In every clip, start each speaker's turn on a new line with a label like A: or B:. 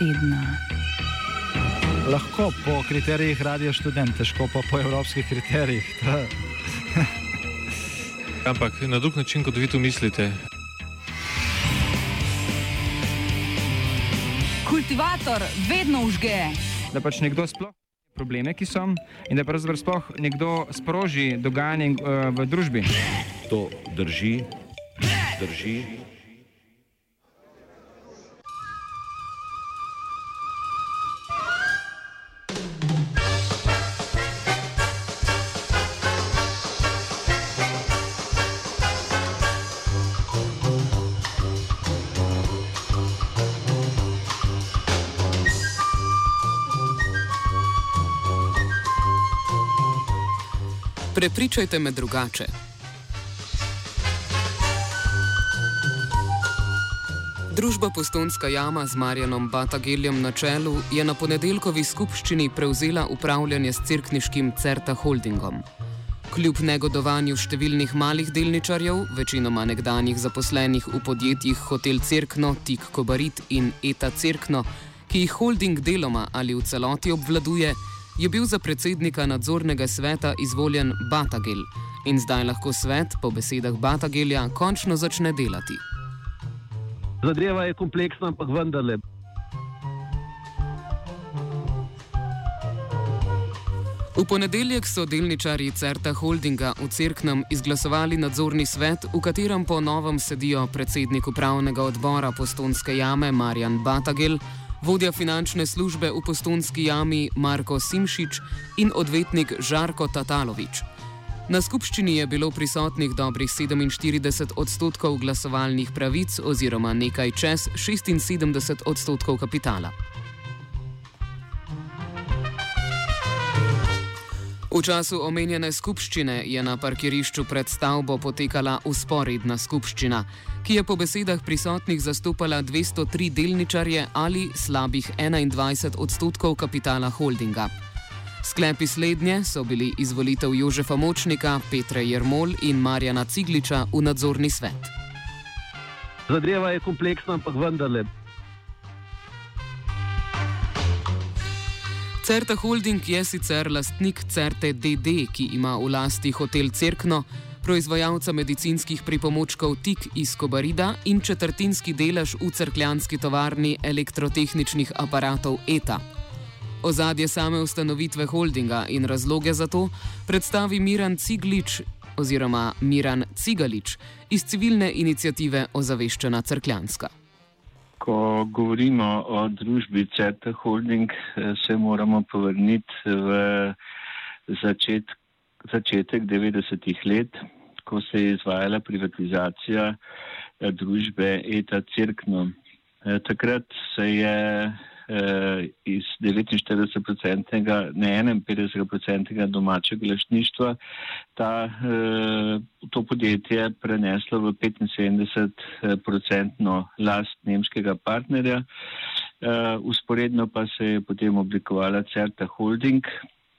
A: tedna.
B: Lahko po kriterijih radio študent, težko pa po evropskih kriterijih.
C: Ampak na drug način, kot vi tu mislite.
A: Kultivator vedno užge.
D: Da pač nekdo sploh probleme, ki so in da pravzaprav sploh nekdo sproži dogajanje uh, v družbi.
E: To drži, drži.
F: Prepričajte me drugače. Družba Postonska jama z Marjanom Batageljem na čelu je na ponedeljkovi skupščini prevzela upravljanje s crkniškim Certa Holdingom. Kljub negodovanju številnih malih delničarjev, večinoma nekdanjih zaposlenih v podjetjih Hotel Cerkno, Tik Kobarit in Eta Cerkno, ki jih holding deloma ali v celoti obvladuje, je bil za predsednika nadzornega sveta izvoljen Batagel in zdaj lahko svet, po besedah Batagelja, končno začne delati.
G: Zadeva je kompleksna, ampak vendarle.
F: V ponedeljek so delničarji Certa Holdinga v Cerknem izglasovali nadzorni svet, v katerem po novem sedijo predsednik upravnega odbora Postonske jame Marjan Batagel, vodja finančne službe v Postonski jami Marko Simšič in odvetnik Žarko Tatalovič. Na skupščini je bilo prisotnih dobrih 47 odstotkov glasovalnih pravic oziroma nekaj čez 76 odstotkov kapitala. V času omenjene skupščine je na parkirišču pred stavbo potekala usporedna skupščina, ki je po besedah prisotnih zastopala 203 delničarje ali slabih 21 odstotkov kapitala holdinga. Sklepi slednje so bili izvolitev Jožefa Močnika, Petra Jermol in Marjana Cigliča v nadzorni svet.
G: Zadeva je kompleksna, ampak vendarle.
F: Certa Holding je sicer lastnik Certe DD, ki ima v lasti hotel Cerkno, proizvajalca medicinskih pripomočkov Tik iz Kobarida in četrtinski delež v crkljanski tovarni elektrotehničnih aparatov ETA. Ozadje same ustanovitve holdinga in razloge za to predstavi Miran Ciglič oziroma Miran Cigalič iz civilne inicijative Ozaveščena Crkljanska.
H: Ko govorimo o družbi CETA Holding, se moramo povrniti v začet, začetek 90-ih let, ko se je izvajala privatizacija družbe ETA Cirkno. Takrat se je iz 49-odstotnega, ne 51-odstotnega domačega lastništva, ta, to podjetje preneslo v 75-odstotno last nemškega partnerja. Usporedno pa se je potem oblikovala Certa Holding,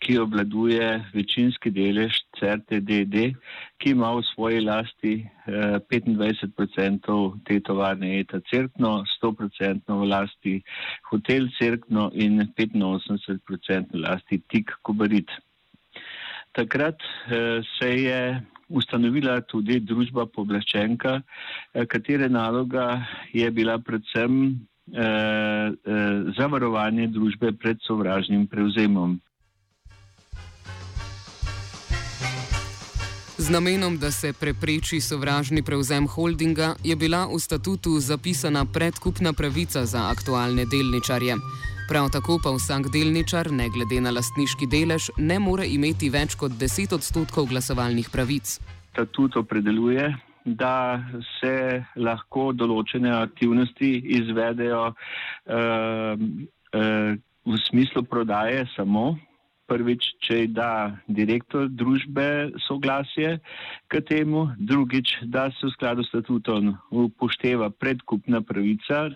H: ki obladuje večinski delež CRTDD, ki ima v svoji lasti 25% te tovarne ETA Cerkno, 100% v lasti Hotel Cerkno in 85% v lasti Tik Kobarit. Takrat se je ustanovila tudi družba poblaščenka, katere naloga je bila predvsem zavarovanje družbe pred sovražnim prevzemom.
F: Z namenom, da se prepreči sovražni prevzem holdinga, je bila v statutu zapisana predkupna pravica za aktualne delničarje. Prav tako pa vsak delničar, ne glede na lastniški delež, ne more imeti več kot 10 odstotkov glasovalnih pravic.
H: Statut opredeljuje, da se lahko določene aktivnosti izvedejo uh, uh, v smislu prodaje samo prvič, če da direktor družbe soglasje k temu, drugič, da se v skladu s statutom upošteva predkupna pravica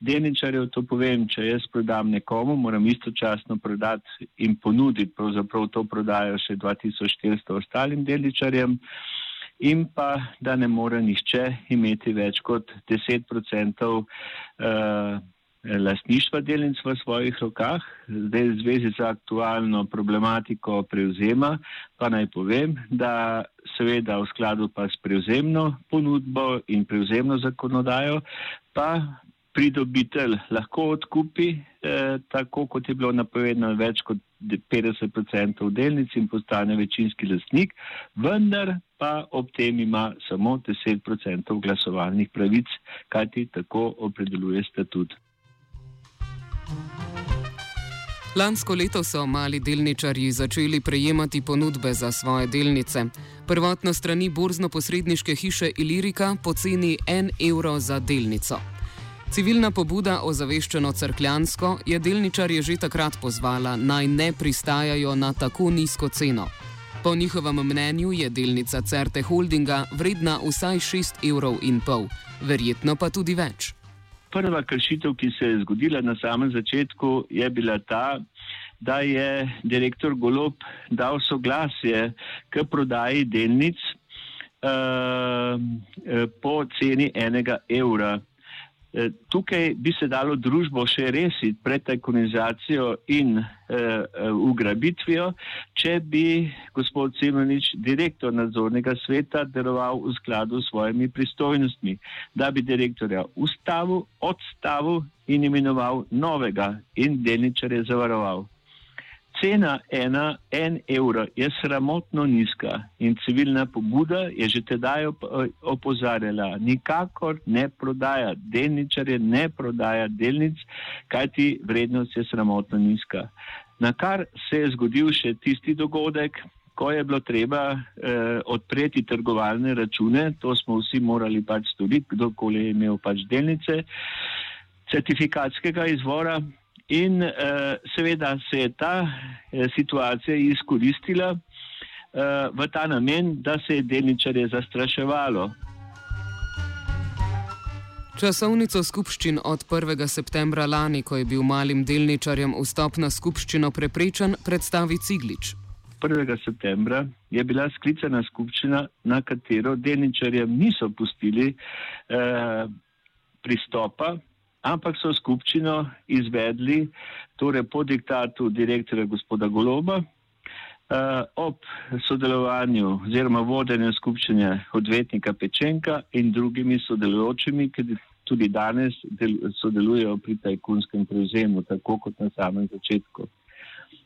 H: delničarjev. To povem, če jaz prodam nekomu, moram istočasno prodati in ponuditi pravzaprav to prodajo še 2400 ostalim delničarjem. In pa, da ne more nihče imeti več kot 10% uh, lastništva delnic v svojih rokah. Zdaj, v zvezi z aktualno problematiko prevzema, pa naj povem, da seveda v skladu pa s prevzemno ponudbo in prevzemno zakonodajo, pa pridobitelj lahko odkupi, eh, tako kot je bilo napovedano, več kot 50% delnic in postane večinski lastnik, vendar pa ob tem ima samo 10% glasovalnih pravic, kajti tako opredeljuje statut.
F: Lansko leto so mali delničarji začeli prejemati ponudbe za svoje delnice. Prvotno strani borzno-posredniške hiše Ilirika poceni 1 evro za delnico. Civilna pobuda o zaveščeno crkljansko je delničarje že takrat pozvala naj ne pristajajo na tako nizko ceno. Po njihovem mnenju je delnica Certe Holdinga vredna vsaj 6,5 evrov, verjetno pa tudi več.
H: Prva kršitev, ki se je zgodila na samem začetku, je bila ta, da je direktor Golob dal soglasje k prodaji delnic uh, po ceni enega evra. Eh, tukaj bi se dalo družbo še resiti pred tajkunizacijo in uh, ugrabitvijo, če bi gospod Simonič, direktor nadzornega sveta, deloval v skladu s svojimi pristojnostmi, da bi direktorja ustavil, odstavil in imenoval novega in delničarje zavaroval. Cena ena, en evro je sramotno nizka in civilna pobuda je že tedaj opozarjala, nikakor ne prodaja delničarje, ne prodaja delnic, kajti vrednost je sramotno nizka. Na kar se je zgodil še tisti dogodek, ko je bilo treba eh, odpreti trgovalne račune, to smo vsi morali pač storiti, kdorkoli je imel pač delnice certifikatskega izvora. In uh, seveda se je ta uh, situacija izkoristila uh, v ta namen, da se je delničarje zastraševalo.
F: Časovnico skupščin od 1. septembra lani, ko je bil malim delničarjem vstop na skupščino preprečen, predstavi Ciglič.
H: 1. septembra je bila sklicana skupščina, na katero delničarjem niso pustili eh, pristopa, ampak so skupščino izvedli torej po diktatu direktorja gospoda Goloba uh, ob sodelovanju oziroma vodenju skupščine odvetnika Pečenka in drugimi sodelujočimi, ki tudi danes del, sodelujejo pri tajkunskem prevzemu, tako kot na samem začetku.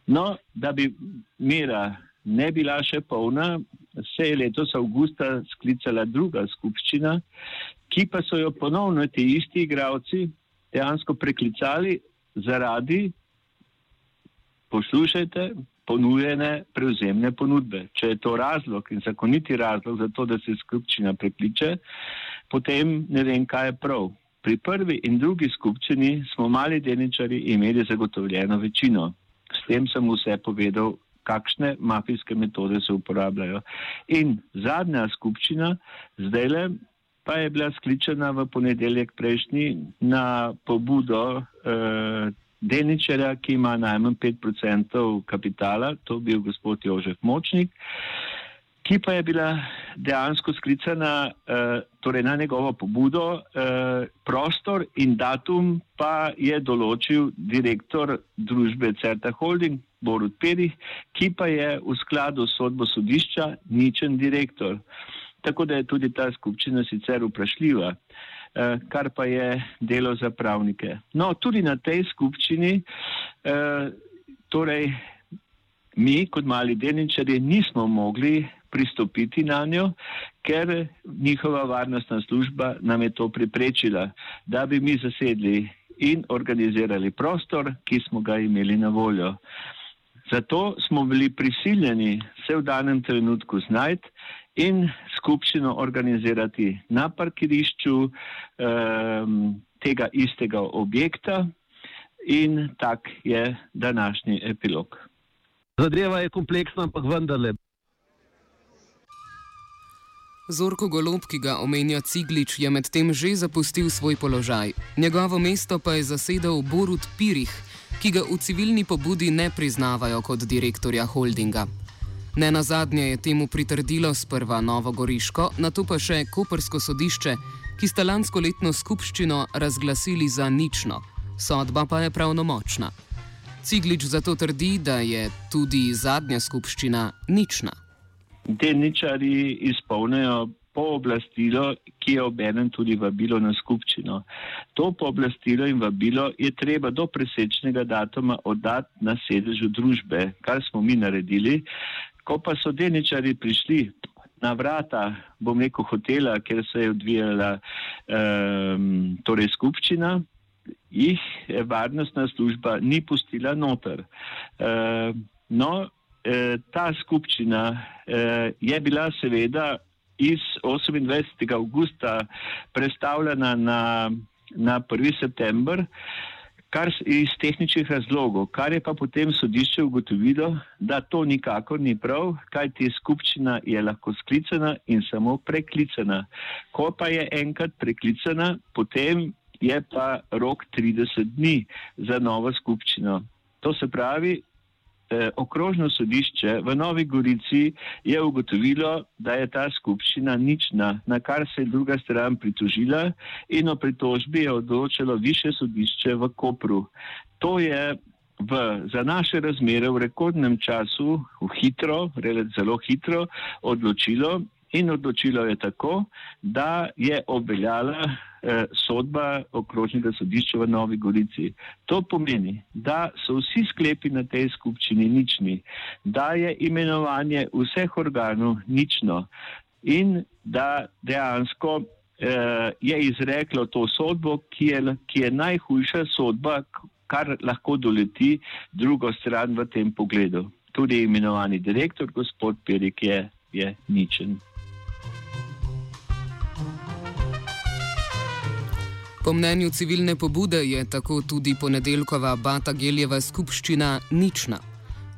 H: No, da bi mira ne bila še polna, se je letos avgusta sklicala druga skupščina, ki pa so jo ponovno ti isti igravci dejansko preklicali zaradi, poslušajte, ponujene prevzemne ponudbe. Če je to razlog in zakoniti razlog za to, da se skupščina prekliče, potem ne vem, kaj je prav. Pri prvi in drugi skupščini smo mali delničari imeli zagotovljeno večino. S tem sem vse povedal, kakšne mafijske metode se uporabljajo. In zadnja skupščina, zdaj le pa je bila skličena v ponedeljek prejšnji na pobudo eh, delničarja, ki ima najmanj 5% kapitala, to bil gospod Jožef Močnik, ki pa je bila dejansko sklicana eh, torej na njegovo pobudo, eh, prostor in datum pa je določil direktor družbe Certa Holding, Borut Perih, ki pa je v skladu s sodbo sodišča ničen direktor. Tako da je tudi ta skupščina sicer vprašljiva, eh, kar pa je delo za pravnike. No, tudi na tej skupščini, eh, torej mi kot mali delničari nismo mogli pristopiti na njo, ker njihova varnostna služba nam je to preprečila, da bi mi zasedli in organizirali prostor, ki smo ga imeli na voljo. Zato smo bili prisiljeni se v danem trenutku znajti in skupščino organizirati na parkirišču um, tega istega objekta in tak je današnji epilog.
G: Zadeva je kompleksna, ampak vendarle.
F: Zorko Golob, ki ga omenja Ciglič, je medtem že zapustil svoj položaj. Njegovo mesto pa je zasedel Borut Pirih, ki ga v civilni pobudi ne priznavajo kot direktorja holdinga. Ne na zadnje je temu pritrdilo sprva Novogoriško, na to pa še Kopersko sodišče, ki sta lansko letno skupščino razglasili za nično, sodba pa je pravnomočna. Ciglič zato trdi, da je tudi zadnja skupščina nična.
H: Delničari izpolnijo pooblastilo, ki je obenem tudi vabilo na skupščino. To pooblastilo in vabilo je treba do presečnega datuma oddati na sedežu družbe, kar smo mi naredili. Ko pa so delničari prišli na vrata, bom rekel, hotela, kjer se je odvijala um, torej skupščina, jih varnostna služba ni pustila noter. Uh, no, uh, ta skupščina uh, je bila seveda iz 28. augusta predstavljena na, na 1. september. Kar iz tehničnih razlogov, kar je pa potem sodišče ugotovilo, da to nikakor ni prav, kaj ti skupščina je lahko sklicana in samo preklicana. Ko pa je enkrat preklicana, potem je pa rok 30 dni za novo skupščino. To se pravi, okrožno sodišče v Novi Gorici je ugotovilo, da je ta skupščina nična, na kar se je druga stran pritožila in o pritožbi je odločilo više sodišče v Kopru. To je v, za naše razmere v rekordnem času, v hitro, zelo hitro odločilo in odločilo je tako, da je obveljala eh, sodba okrožnega sodišča v Novi Gorici. To pomeni, da so vsi sklepi na tej skupščini nični, da je imenovanje vseh organov nično in da dejansko eh, je izreklo to sodbo, ki je, ki je najhujša sodba, kar lahko doleti drugo stran v tem pogledu. Tudi imenovani direktor, gospod Perik, je, je ničen.
F: Po mnenju civilne pobude je tako tudi ponedeljkova Batageljeva skupščina nična.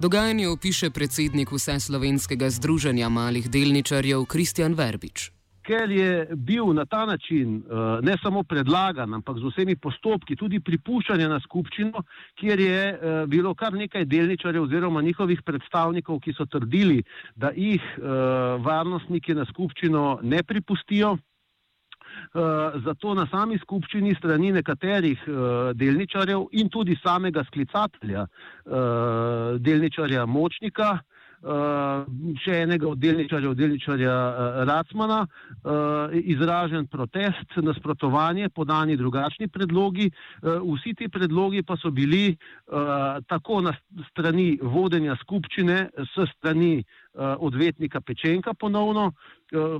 F: Dogajanje opiše predsednik Vseslovenskega združenja malih delničarjev Kristjan Verbič.
G: Ker je bil na ta način ne samo predlagan, ampak z vsemi postopki tudi pripuščanje na skupščino, kjer je bilo kar nekaj delničarjev oziroma njihovih predstavnikov, ki so trdili, da jih varnostniki na skupščino ne pripustijo. Uh, zato na sami skupščini strani nekaterih uh, delničarjev in tudi samega sklicatelja, uh, delničarja Močnika, še enega od delničarjev, delničarja Racmana, izražen protest, nasprotovanje, podani drugačni predlogi. Vsi ti predlogi pa so bili tako na strani vodenja skupščine, s strani odvetnika Pečenka ponovno,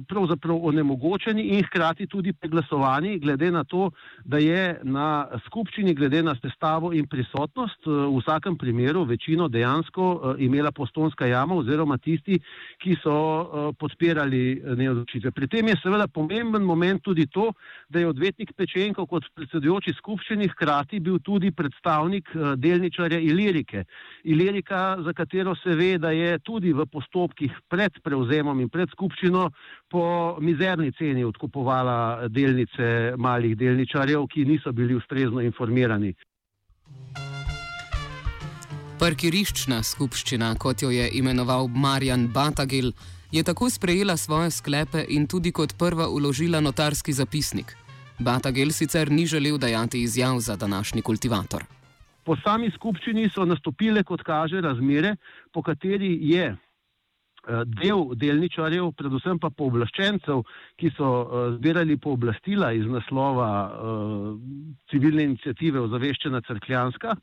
G: pravzaprav onemogočeni in hkrati tudi preglasovani, glede na to, da je na skupščini, glede na sestavo in prisotnost, v vsakem primeru večino dejansko imela postonska jama oziroma tisti, ki so podpirali neodločitve. Pri tem je seveda pomemben moment tudi to, da je odvetnik Pečenko kot predsedujoči skupščini hkrati bil tudi predstavnik delničarja Ilirike. Ilirika, za katero se ve, da je tudi v postopkih pred prevzemom in pred skupščino po mizerni ceni odkupovala delnice malih delničarjev, ki niso bili ustrezno informirani.
F: Parkiriščna skupščina, kot jo je imenoval Marjan Batagil, je tako sprejela svoje sklepe in tudi kot prva uložila notarski zapisnik. Batagil sicer ni želel dajati izjav za današnji kultivator.
G: Po sami skupščini so nastopile, kot kaže, razmere, po kateri je del delničarjev, predvsem pa pooblaščencev, ki so zbirali pooblastila iz naslova civilne inicijative Ozaveščena crkljanska,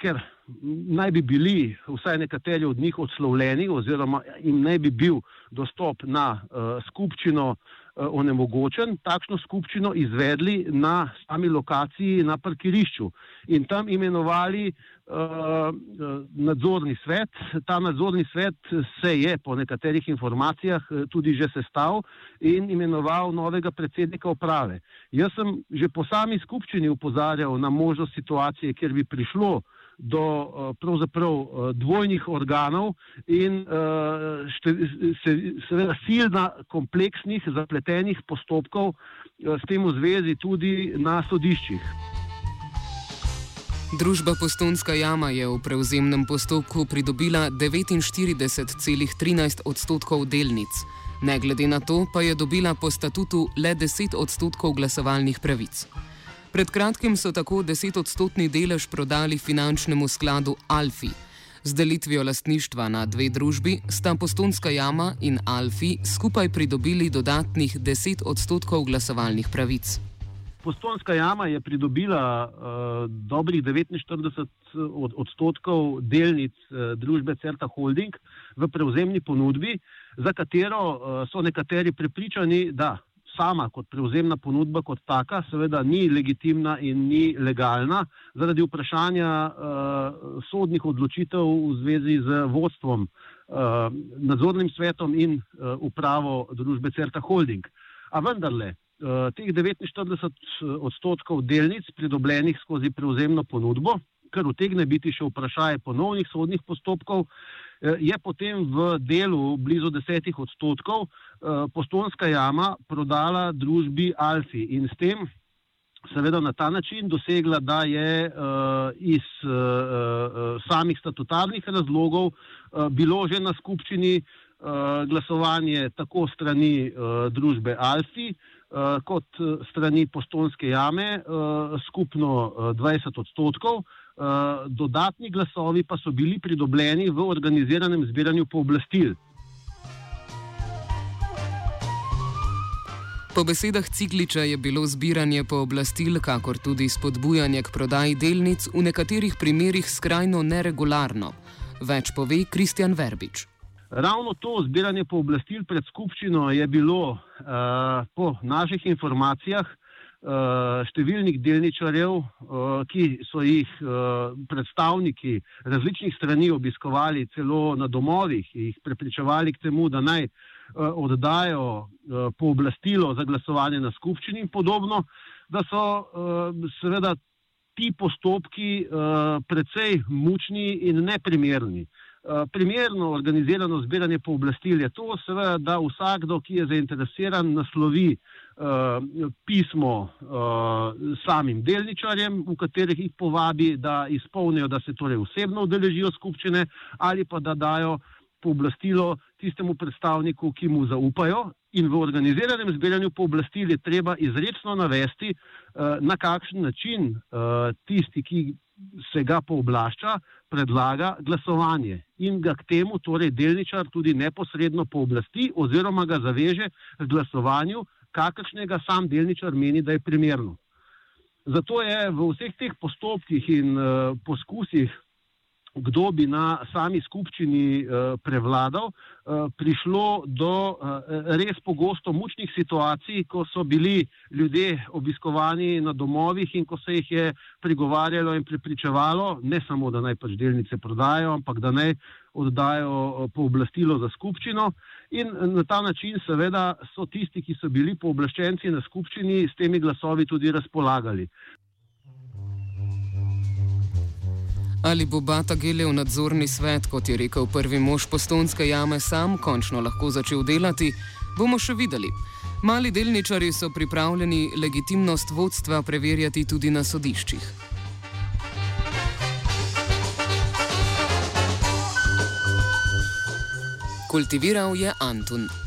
G: ker naj bi bili vsaj nekateri od njih odslovljeni oziroma jim naj bi bil dostop na skupščino onemogočen, takšno skupščino izvedli na sami lokaciji na parkirišču in tam imenovali uh, nadzorni svet. Ta nadzorni svet se je po nekaterih informacijah tudi že sestav in imenoval novega predsednika uprave. Jaz sem že po sami skupščini upozarjal na možnost situacije, kjer bi prišlo do pravzaprav dvojnih organov in seveda silna kompleksnih zapletenih postopkov s tem v zvezi tudi na sodiščih.
F: Družba Postonska jama je v prevzemnem postopku pridobila 49,13 odstotkov delnic. Ne glede na to, pa je dobila po statutu le 10 odstotkov glasovalnih pravic. Pred kratkim so tako 10 odstotni delež prodali finančnemu skladu Alfi. Z delitvijo lastništva na dve družbi sta Postonska jama in Alfi skupaj pridobili dodatnih 10 odstotkov glasovalnih pravic.
G: Postonska jama je pridobila uh, dobrih 49 od, odstotkov delnic uh, družbe Certa Holding v prevzemni ponudbi, za katero uh, so nekateri prepričani, da sama kot prevzemna ponudba kot taka seveda ni legitimna in ni legalna zaradi vprašanja uh, sodnih odločitev v zvezi z vodstvom, uh, nadzornim svetom in uh, upravo družbe Certa Holding. A vendarle, Eh, teh 49 eh, odstotkov delnic pridobljenih skozi prevzemno ponudbo, kar utegne biti še vprašanje ponovnih sodnih postopkov, eh, je potem v delu blizu desetih odstotkov postonska jama prodala družbi Alfi in s tem seveda na ta način dosegla, da je iz samih statutarnih razlogov bilo že na skupščini glasovanje tako strani družbe Alfi, Eh, kot eh, strani postonske jame, eh, skupno 20 odstotkov. Dodatni glasovi pa so bili pridobljeni v organiziranem zbiranju pooblastil.
F: Po besedah Cigliča je bilo zbiranje pooblastil, kakor tudi spodbujanje k prodaji delnic, v nekaterih primerjih skrajno neregularno. Več pove Kristjan Verbič.
G: Ravno to zbiranje pooblastil pred skupščino je bilo uh, po naših informacijah uh, številnih delničarjev, uh, ki so jih uh, predstavniki različnih strani obiskovali celo na domovih jih prepričevali k temu, da naj uh, oddajo uh, pooblastilo za glasovanje na skupščini in podobno, da so uh, seveda ti postopki uh, precej mučni in neprimerni. Eh, primerno organizirano zbiranje pooblastil je to, seveda, da vsakdo, ki je zainteresiran, naslovi uh, pismo uh, samim delničarjem, v katerih jih povabi, da izpolnijo, da se torej osebno udeležijo skupščine ali pa da dajo pooblastilo tistemu predstavniku, ki mu zaupajo. In v organiziranem zbiranju pooblastil je treba izredno navesti, uh, na kakšen način uh, tisti, ki se ga pooblašča, predlaga glasovanje in ga k temu, torej delničar, tudi neposredno pooblasti oziroma ga zaveže k glasovanju, kakršnega sam delničar meni, da je primerno. Zato je v vseh teh postopkih in uh, poskusih kdo bi na sami skupščini uh, prevladal, uh, prišlo do uh, res pogosto mučnih situacij, ko so bili ljudje obiskovani na domovih in ko se jih je prigovarjalo in prepričevalo, ne samo, da naj pač delnice prodajo, ampak da naj oddajo pooblastilo za skupščino. In na ta način, seveda, so tisti, ki so bili pooblaščenci na skupščini, s temi glasovi tudi razpolagali.
F: Ali bo Bata Gelev nadzorni svet, kot je rekel prvi mož postonske jame, sam končno lahko začel delati, bomo še videli. Mali delničari so pripravljeni legitimnost vodstva preverjati tudi na sodiščih. Kultiviral je Antun.